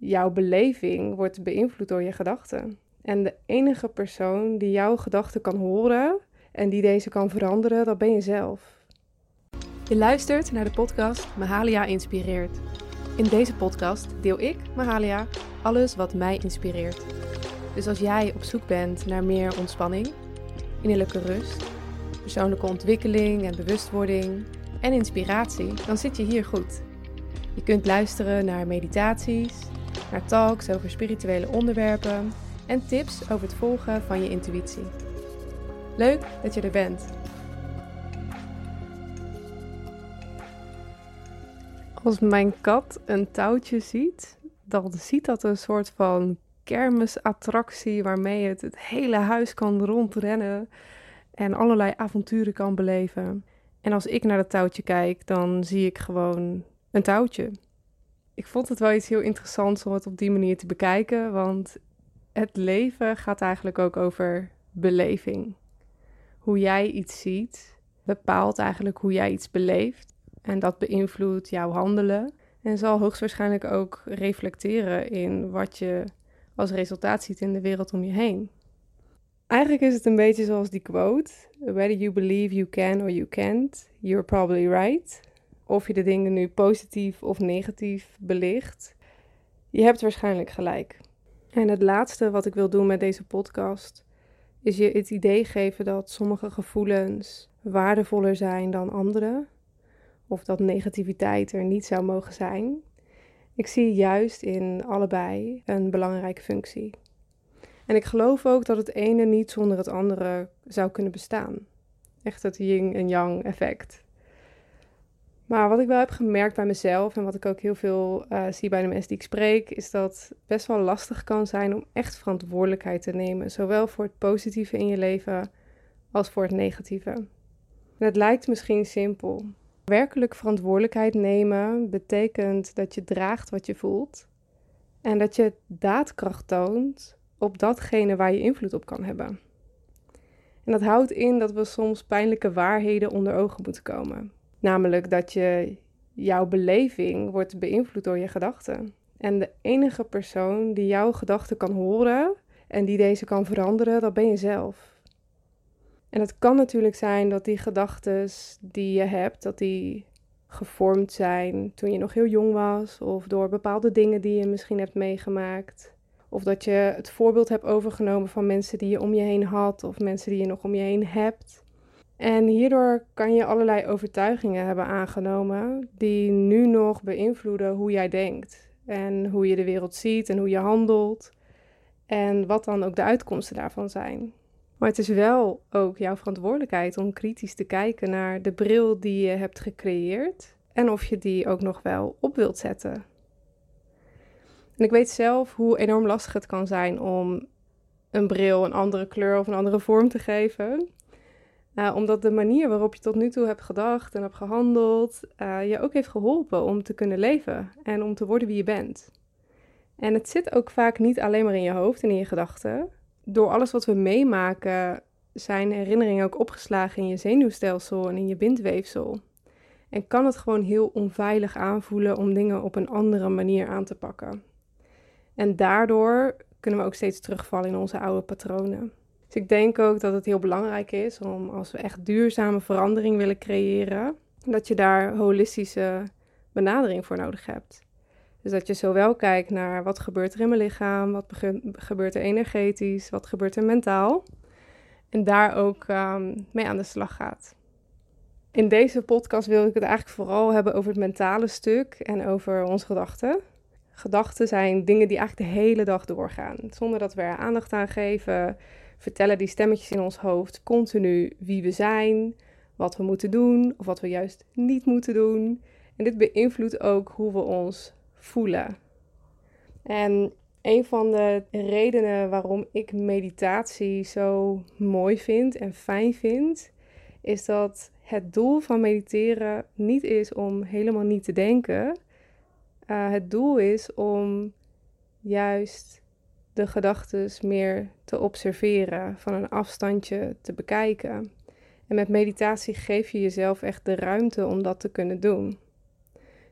jouw beleving wordt beïnvloed door je gedachten. En de enige persoon die jouw gedachten kan horen en die deze kan veranderen, dat ben je zelf. Je luistert naar de podcast Mahalia Inspireert. In deze podcast deel ik, Mahalia, alles wat mij inspireert. Dus als jij op zoek bent naar meer ontspanning, innerlijke rust, persoonlijke ontwikkeling en bewustwording en inspiratie, dan zit je hier goed. Je kunt luisteren naar meditaties, naar talks over spirituele onderwerpen en tips over het volgen van je intuïtie. Leuk dat je er bent. Als mijn kat een touwtje ziet, dan ziet dat een soort van kermisattractie waarmee het het hele huis kan rondrennen en allerlei avonturen kan beleven. En als ik naar dat touwtje kijk, dan zie ik gewoon een touwtje. Ik vond het wel iets heel interessants om het op die manier te bekijken, want het leven gaat eigenlijk ook over beleving. Hoe jij iets ziet bepaalt eigenlijk hoe jij iets beleeft en dat beïnvloedt jouw handelen en zal hoogstwaarschijnlijk ook reflecteren in wat je als resultaat ziet in de wereld om je heen. Eigenlijk is het een beetje zoals die quote: Whether you believe you can or you can't, you're probably right. Of je de dingen nu positief of negatief belicht, je hebt waarschijnlijk gelijk. En het laatste wat ik wil doen met deze podcast is je het idee geven dat sommige gevoelens waardevoller zijn dan andere, of dat negativiteit er niet zou mogen zijn. Ik zie juist in allebei een belangrijke functie. En ik geloof ook dat het ene niet zonder het andere zou kunnen bestaan. Echt het yin en yang effect. Maar wat ik wel heb gemerkt bij mezelf en wat ik ook heel veel uh, zie bij de mensen die ik spreek, is dat het best wel lastig kan zijn om echt verantwoordelijkheid te nemen. Zowel voor het positieve in je leven als voor het negatieve. En het lijkt misschien simpel. Werkelijk verantwoordelijkheid nemen betekent dat je draagt wat je voelt en dat je daadkracht toont op datgene waar je invloed op kan hebben. En dat houdt in dat we soms pijnlijke waarheden onder ogen moeten komen. Namelijk dat je jouw beleving wordt beïnvloed door je gedachten. En de enige persoon die jouw gedachten kan horen en die deze kan veranderen, dat ben je zelf. En het kan natuurlijk zijn dat die gedachten die je hebt, dat die gevormd zijn toen je nog heel jong was, of door bepaalde dingen die je misschien hebt meegemaakt. Of dat je het voorbeeld hebt overgenomen van mensen die je om je heen had, of mensen die je nog om je heen hebt. En hierdoor kan je allerlei overtuigingen hebben aangenomen die nu nog beïnvloeden hoe jij denkt en hoe je de wereld ziet en hoe je handelt en wat dan ook de uitkomsten daarvan zijn. Maar het is wel ook jouw verantwoordelijkheid om kritisch te kijken naar de bril die je hebt gecreëerd en of je die ook nog wel op wilt zetten. En ik weet zelf hoe enorm lastig het kan zijn om een bril een andere kleur of een andere vorm te geven. Uh, omdat de manier waarop je tot nu toe hebt gedacht en hebt gehandeld, uh, je ook heeft geholpen om te kunnen leven en om te worden wie je bent. En het zit ook vaak niet alleen maar in je hoofd en in je gedachten. Door alles wat we meemaken zijn herinneringen ook opgeslagen in je zenuwstelsel en in je bindweefsel. En kan het gewoon heel onveilig aanvoelen om dingen op een andere manier aan te pakken. En daardoor kunnen we ook steeds terugvallen in onze oude patronen. Dus ik denk ook dat het heel belangrijk is om als we echt duurzame verandering willen creëren, dat je daar holistische benadering voor nodig hebt. Dus dat je zowel kijkt naar wat gebeurt er in mijn lichaam, wat gebeurt er energetisch, wat gebeurt er mentaal. En daar ook um, mee aan de slag gaat. In deze podcast wil ik het eigenlijk vooral hebben over het mentale stuk en over onze gedachten. Gedachten zijn dingen die eigenlijk de hele dag doorgaan. Zonder dat we er aandacht aan geven, vertellen die stemmetjes in ons hoofd continu wie we zijn, wat we moeten doen of wat we juist niet moeten doen. En dit beïnvloedt ook hoe we ons voelen. En een van de redenen waarom ik meditatie zo mooi vind en fijn vind, is dat het doel van mediteren niet is om helemaal niet te denken. Uh, het doel is om juist de gedachten meer te observeren, van een afstandje te bekijken. En met meditatie geef je jezelf echt de ruimte om dat te kunnen doen.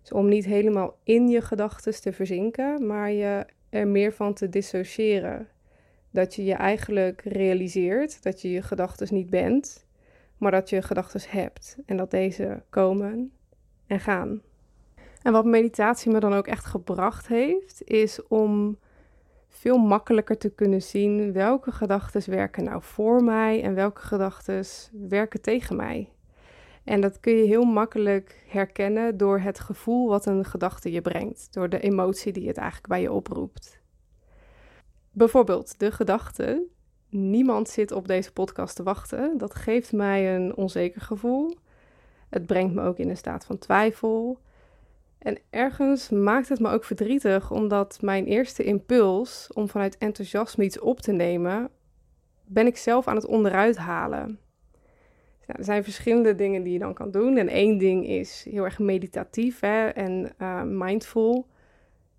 Dus om niet helemaal in je gedachten te verzinken, maar je er meer van te dissociëren. Dat je je eigenlijk realiseert dat je je gedachten niet bent, maar dat je gedachten hebt en dat deze komen en gaan. En wat meditatie me dan ook echt gebracht heeft, is om veel makkelijker te kunnen zien welke gedachten werken nou voor mij en welke gedachten werken tegen mij. En dat kun je heel makkelijk herkennen door het gevoel wat een gedachte je brengt, door de emotie die het eigenlijk bij je oproept. Bijvoorbeeld de gedachte: niemand zit op deze podcast te wachten. Dat geeft mij een onzeker gevoel. Het brengt me ook in een staat van twijfel. En ergens maakt het me ook verdrietig, omdat mijn eerste impuls om vanuit enthousiasme iets op te nemen, ben ik zelf aan het onderuit halen. er zijn verschillende dingen die je dan kan doen. En één ding is heel erg meditatief hè, en uh, mindful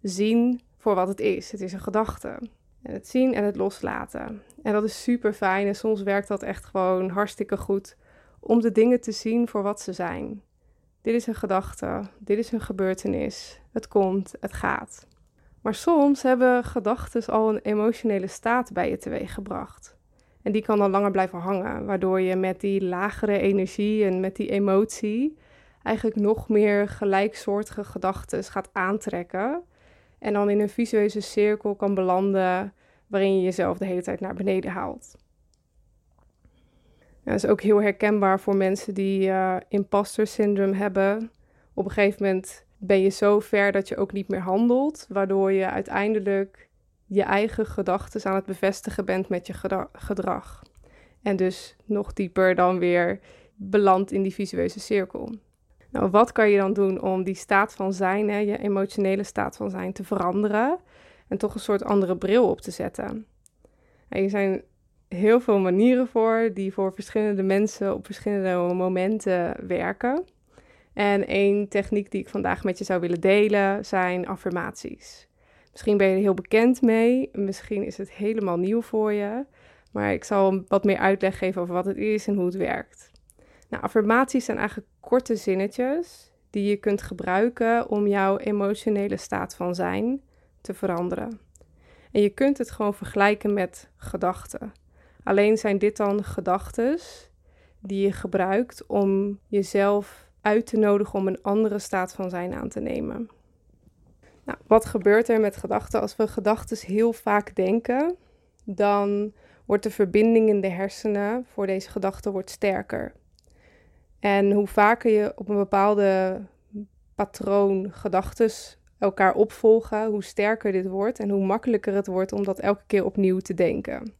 zien voor wat het is. Het is een gedachte. En het zien en het loslaten. En dat is super fijn en soms werkt dat echt gewoon hartstikke goed om de dingen te zien voor wat ze zijn. Dit is een gedachte, dit is een gebeurtenis. Het komt, het gaat. Maar soms hebben gedachten al een emotionele staat bij je teweeggebracht. En die kan dan langer blijven hangen, waardoor je met die lagere energie en met die emotie eigenlijk nog meer gelijksoortige gedachten gaat aantrekken. En dan in een visueuze cirkel kan belanden waarin je jezelf de hele tijd naar beneden haalt. Dat is ook heel herkenbaar voor mensen die uh, imposter syndrome hebben. Op een gegeven moment ben je zo ver dat je ook niet meer handelt, waardoor je uiteindelijk je eigen gedachten aan het bevestigen bent met je gedrag. En dus nog dieper dan weer belandt in die visueuze cirkel. Nou, wat kan je dan doen om die staat van zijn, hè, je emotionele staat van zijn, te veranderen en toch een soort andere bril op te zetten? En er zijn heel veel manieren voor die voor verschillende mensen op verschillende momenten werken. En één techniek die ik vandaag met je zou willen delen zijn affirmaties. Misschien ben je er heel bekend mee, misschien is het helemaal nieuw voor je, maar ik zal wat meer uitleg geven over wat het is en hoe het werkt. Nou, affirmaties zijn eigenlijk korte zinnetjes die je kunt gebruiken om jouw emotionele staat van zijn te veranderen. En je kunt het gewoon vergelijken met gedachten. Alleen zijn dit dan gedachten die je gebruikt om jezelf uit te nodigen om een andere staat van zijn aan te nemen. Nou, wat gebeurt er met gedachten? Als we gedachten heel vaak denken, dan wordt de verbinding in de hersenen voor deze gedachten wordt sterker. En hoe vaker je op een bepaalde patroon gedachten elkaar opvolgen, hoe sterker dit wordt en hoe makkelijker het wordt om dat elke keer opnieuw te denken.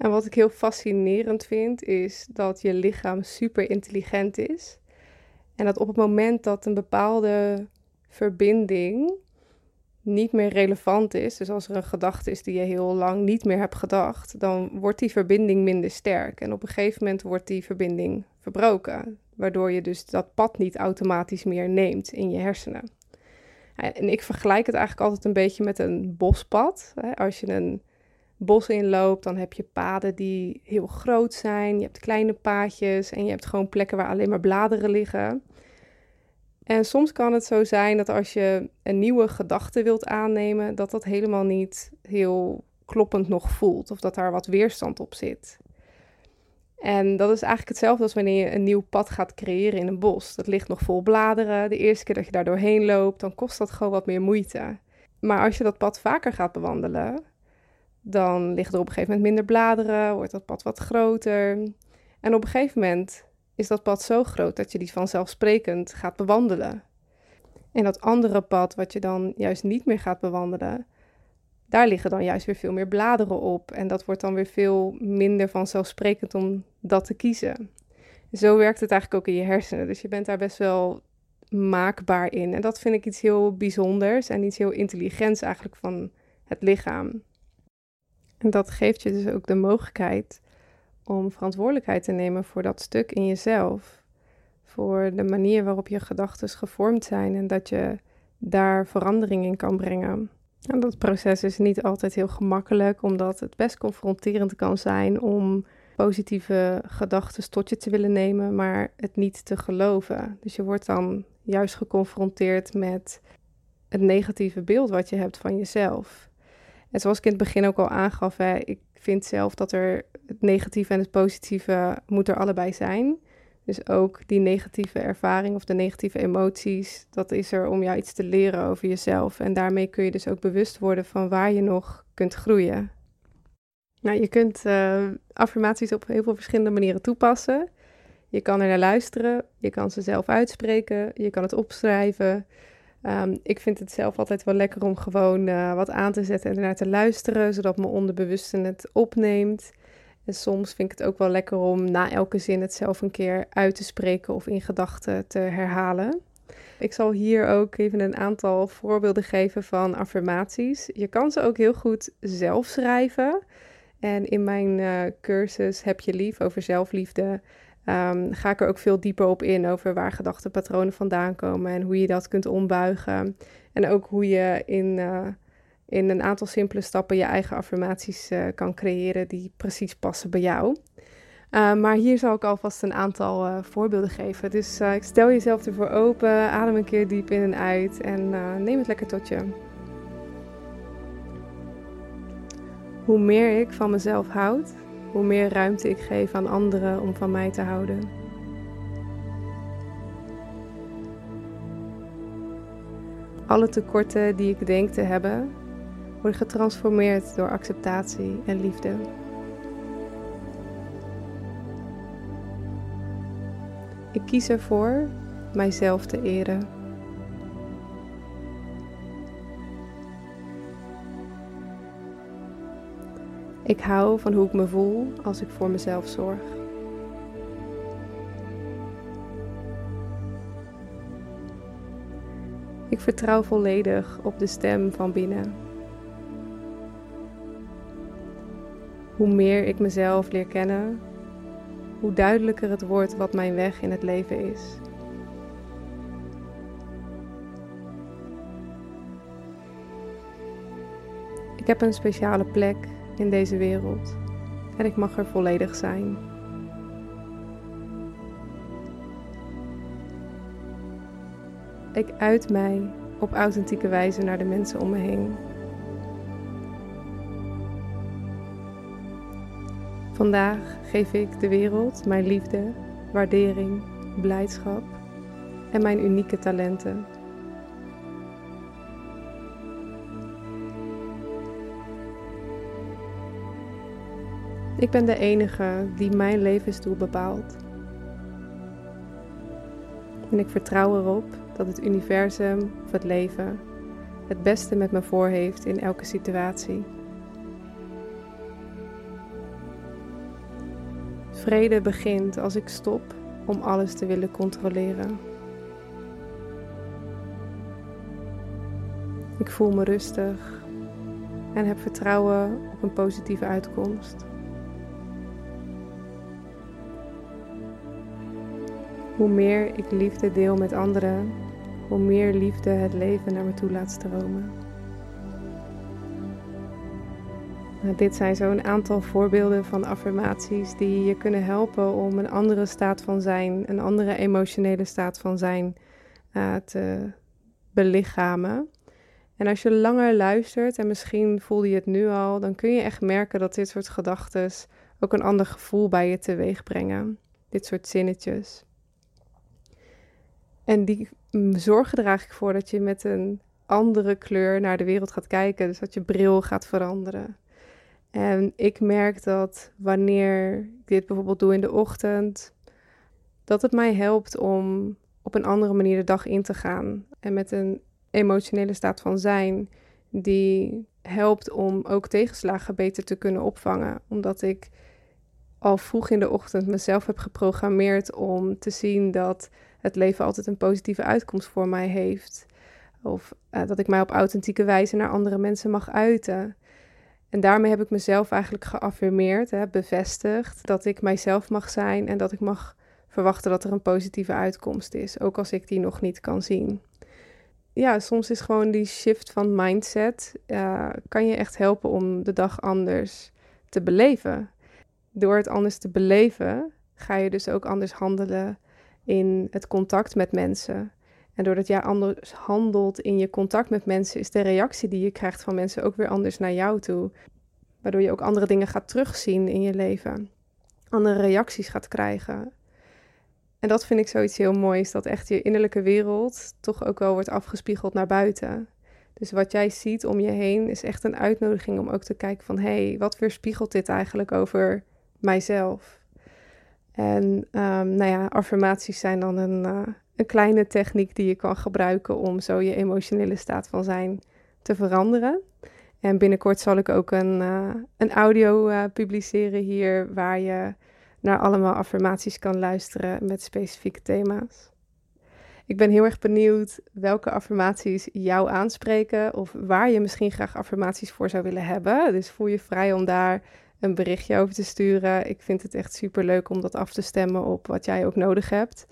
En wat ik heel fascinerend vind, is dat je lichaam super intelligent is. En dat op het moment dat een bepaalde verbinding niet meer relevant is, dus als er een gedachte is die je heel lang niet meer hebt gedacht, dan wordt die verbinding minder sterk. En op een gegeven moment wordt die verbinding verbroken, waardoor je dus dat pad niet automatisch meer neemt in je hersenen. En ik vergelijk het eigenlijk altijd een beetje met een bospad. Als je een bos inloopt, dan heb je paden die heel groot zijn. Je hebt kleine paadjes en je hebt gewoon plekken waar alleen maar bladeren liggen. En soms kan het zo zijn dat als je een nieuwe gedachte wilt aannemen, dat dat helemaal niet heel kloppend nog voelt of dat daar wat weerstand op zit. En dat is eigenlijk hetzelfde als wanneer je een nieuw pad gaat creëren in een bos. Dat ligt nog vol bladeren. De eerste keer dat je daar doorheen loopt, dan kost dat gewoon wat meer moeite. Maar als je dat pad vaker gaat bewandelen, dan liggen er op een gegeven moment minder bladeren, wordt dat pad wat groter. En op een gegeven moment is dat pad zo groot dat je die vanzelfsprekend gaat bewandelen. En dat andere pad, wat je dan juist niet meer gaat bewandelen, daar liggen dan juist weer veel meer bladeren op. En dat wordt dan weer veel minder vanzelfsprekend om dat te kiezen. Zo werkt het eigenlijk ook in je hersenen. Dus je bent daar best wel maakbaar in. En dat vind ik iets heel bijzonders en iets heel intelligents eigenlijk van het lichaam. En dat geeft je dus ook de mogelijkheid om verantwoordelijkheid te nemen voor dat stuk in jezelf. Voor de manier waarop je gedachten gevormd zijn en dat je daar verandering in kan brengen. En dat proces is niet altijd heel gemakkelijk, omdat het best confronterend kan zijn om positieve gedachten tot je te willen nemen, maar het niet te geloven. Dus je wordt dan juist geconfronteerd met het negatieve beeld wat je hebt van jezelf. En zoals ik in het begin ook al aangaf, hè, ik vind zelf dat er het negatieve en het positieve moet er allebei zijn. Dus ook die negatieve ervaring of de negatieve emoties, dat is er om jou iets te leren over jezelf. En daarmee kun je dus ook bewust worden van waar je nog kunt groeien. Nou, je kunt uh, affirmaties op heel veel verschillende manieren toepassen. Je kan er naar luisteren, je kan ze zelf uitspreken, je kan het opschrijven. Um, ik vind het zelf altijd wel lekker om gewoon uh, wat aan te zetten en ernaar te luisteren, zodat mijn onderbewuste het opneemt. En soms vind ik het ook wel lekker om na elke zin het zelf een keer uit te spreken of in gedachten te herhalen. Ik zal hier ook even een aantal voorbeelden geven van affirmaties. Je kan ze ook heel goed zelf schrijven. En in mijn uh, cursus Heb je lief over zelfliefde um, ga ik er ook veel dieper op in over waar gedachtenpatronen vandaan komen en hoe je dat kunt ombuigen. En ook hoe je in, uh, in een aantal simpele stappen je eigen affirmaties uh, kan creëren die precies passen bij jou. Uh, maar hier zal ik alvast een aantal voorbeelden geven. Dus stel jezelf ervoor open, adem een keer diep in en uit en neem het lekker tot je. Hoe meer ik van mezelf houd, hoe meer ruimte ik geef aan anderen om van mij te houden. Alle tekorten die ik denk te hebben, worden getransformeerd door acceptatie en liefde. Ik kies ervoor mijzelf te eren. Ik hou van hoe ik me voel als ik voor mezelf zorg. Ik vertrouw volledig op de stem van binnen. Hoe meer ik mezelf leer kennen, hoe duidelijker het wordt wat mijn weg in het leven is. Ik heb een speciale plek in deze wereld en ik mag er volledig zijn. Ik uit mij op authentieke wijze naar de mensen om me heen. Vandaag geef ik de wereld mijn liefde, waardering, blijdschap en mijn unieke talenten. Ik ben de enige die mijn levensdoel bepaalt. En ik vertrouw erop dat het universum of het leven het beste met me voor heeft in elke situatie. Vrede begint als ik stop om alles te willen controleren. Ik voel me rustig en heb vertrouwen op een positieve uitkomst. Hoe meer ik liefde deel met anderen, hoe meer liefde het leven naar me toe laat stromen. Nou, dit zijn zo'n aantal voorbeelden van affirmaties die je kunnen helpen om een andere staat van zijn, een andere emotionele staat van zijn uh, te belichamen. En als je langer luistert, en misschien voelde je het nu al, dan kun je echt merken dat dit soort gedachten ook een ander gevoel bij je teweeg brengen. Dit soort zinnetjes. En die zorgen er eigenlijk voor dat je met een andere kleur naar de wereld gaat kijken. Dus dat je bril gaat veranderen. En ik merk dat wanneer ik dit bijvoorbeeld doe in de ochtend, dat het mij helpt om op een andere manier de dag in te gaan. En met een emotionele staat van zijn die helpt om ook tegenslagen beter te kunnen opvangen. Omdat ik al vroeg in de ochtend mezelf heb geprogrammeerd om te zien dat het leven altijd een positieve uitkomst voor mij heeft. Of uh, dat ik mij op authentieke wijze naar andere mensen mag uiten. En daarmee heb ik mezelf eigenlijk geaffirmeerd, hè, bevestigd dat ik mijzelf mag zijn en dat ik mag verwachten dat er een positieve uitkomst is, ook als ik die nog niet kan zien. Ja, soms is gewoon die shift van mindset, uh, kan je echt helpen om de dag anders te beleven. Door het anders te beleven, ga je dus ook anders handelen in het contact met mensen. En doordat jij anders handelt in je contact met mensen, is de reactie die je krijgt van mensen ook weer anders naar jou toe. Waardoor je ook andere dingen gaat terugzien in je leven. Andere reacties gaat krijgen. En dat vind ik zoiets heel moois, dat echt je innerlijke wereld toch ook wel wordt afgespiegeld naar buiten. Dus wat jij ziet om je heen is echt een uitnodiging om ook te kijken van... hé, hey, wat weerspiegelt dit eigenlijk over mijzelf? En um, nou ja, affirmaties zijn dan een, uh, een kleine techniek die je kan gebruiken om zo je emotionele staat van zijn te veranderen. En binnenkort zal ik ook een, uh, een audio uh, publiceren hier waar je naar allemaal affirmaties kan luisteren met specifieke thema's. Ik ben heel erg benieuwd welke affirmaties jou aanspreken of waar je misschien graag affirmaties voor zou willen hebben. Dus voel je vrij om daar een berichtje over te sturen. Ik vind het echt super leuk om dat af te stemmen op wat jij ook nodig hebt.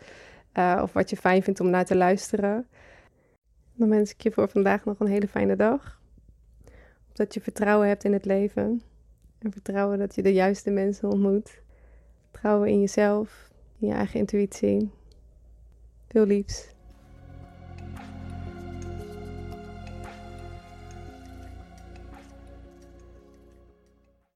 Uh, of wat je fijn vindt om naar te luisteren. Dan wens ik je voor vandaag nog een hele fijne dag. Dat je vertrouwen hebt in het leven. En vertrouwen dat je de juiste mensen ontmoet. Vertrouwen in jezelf, in je eigen intuïtie. Veel liefs.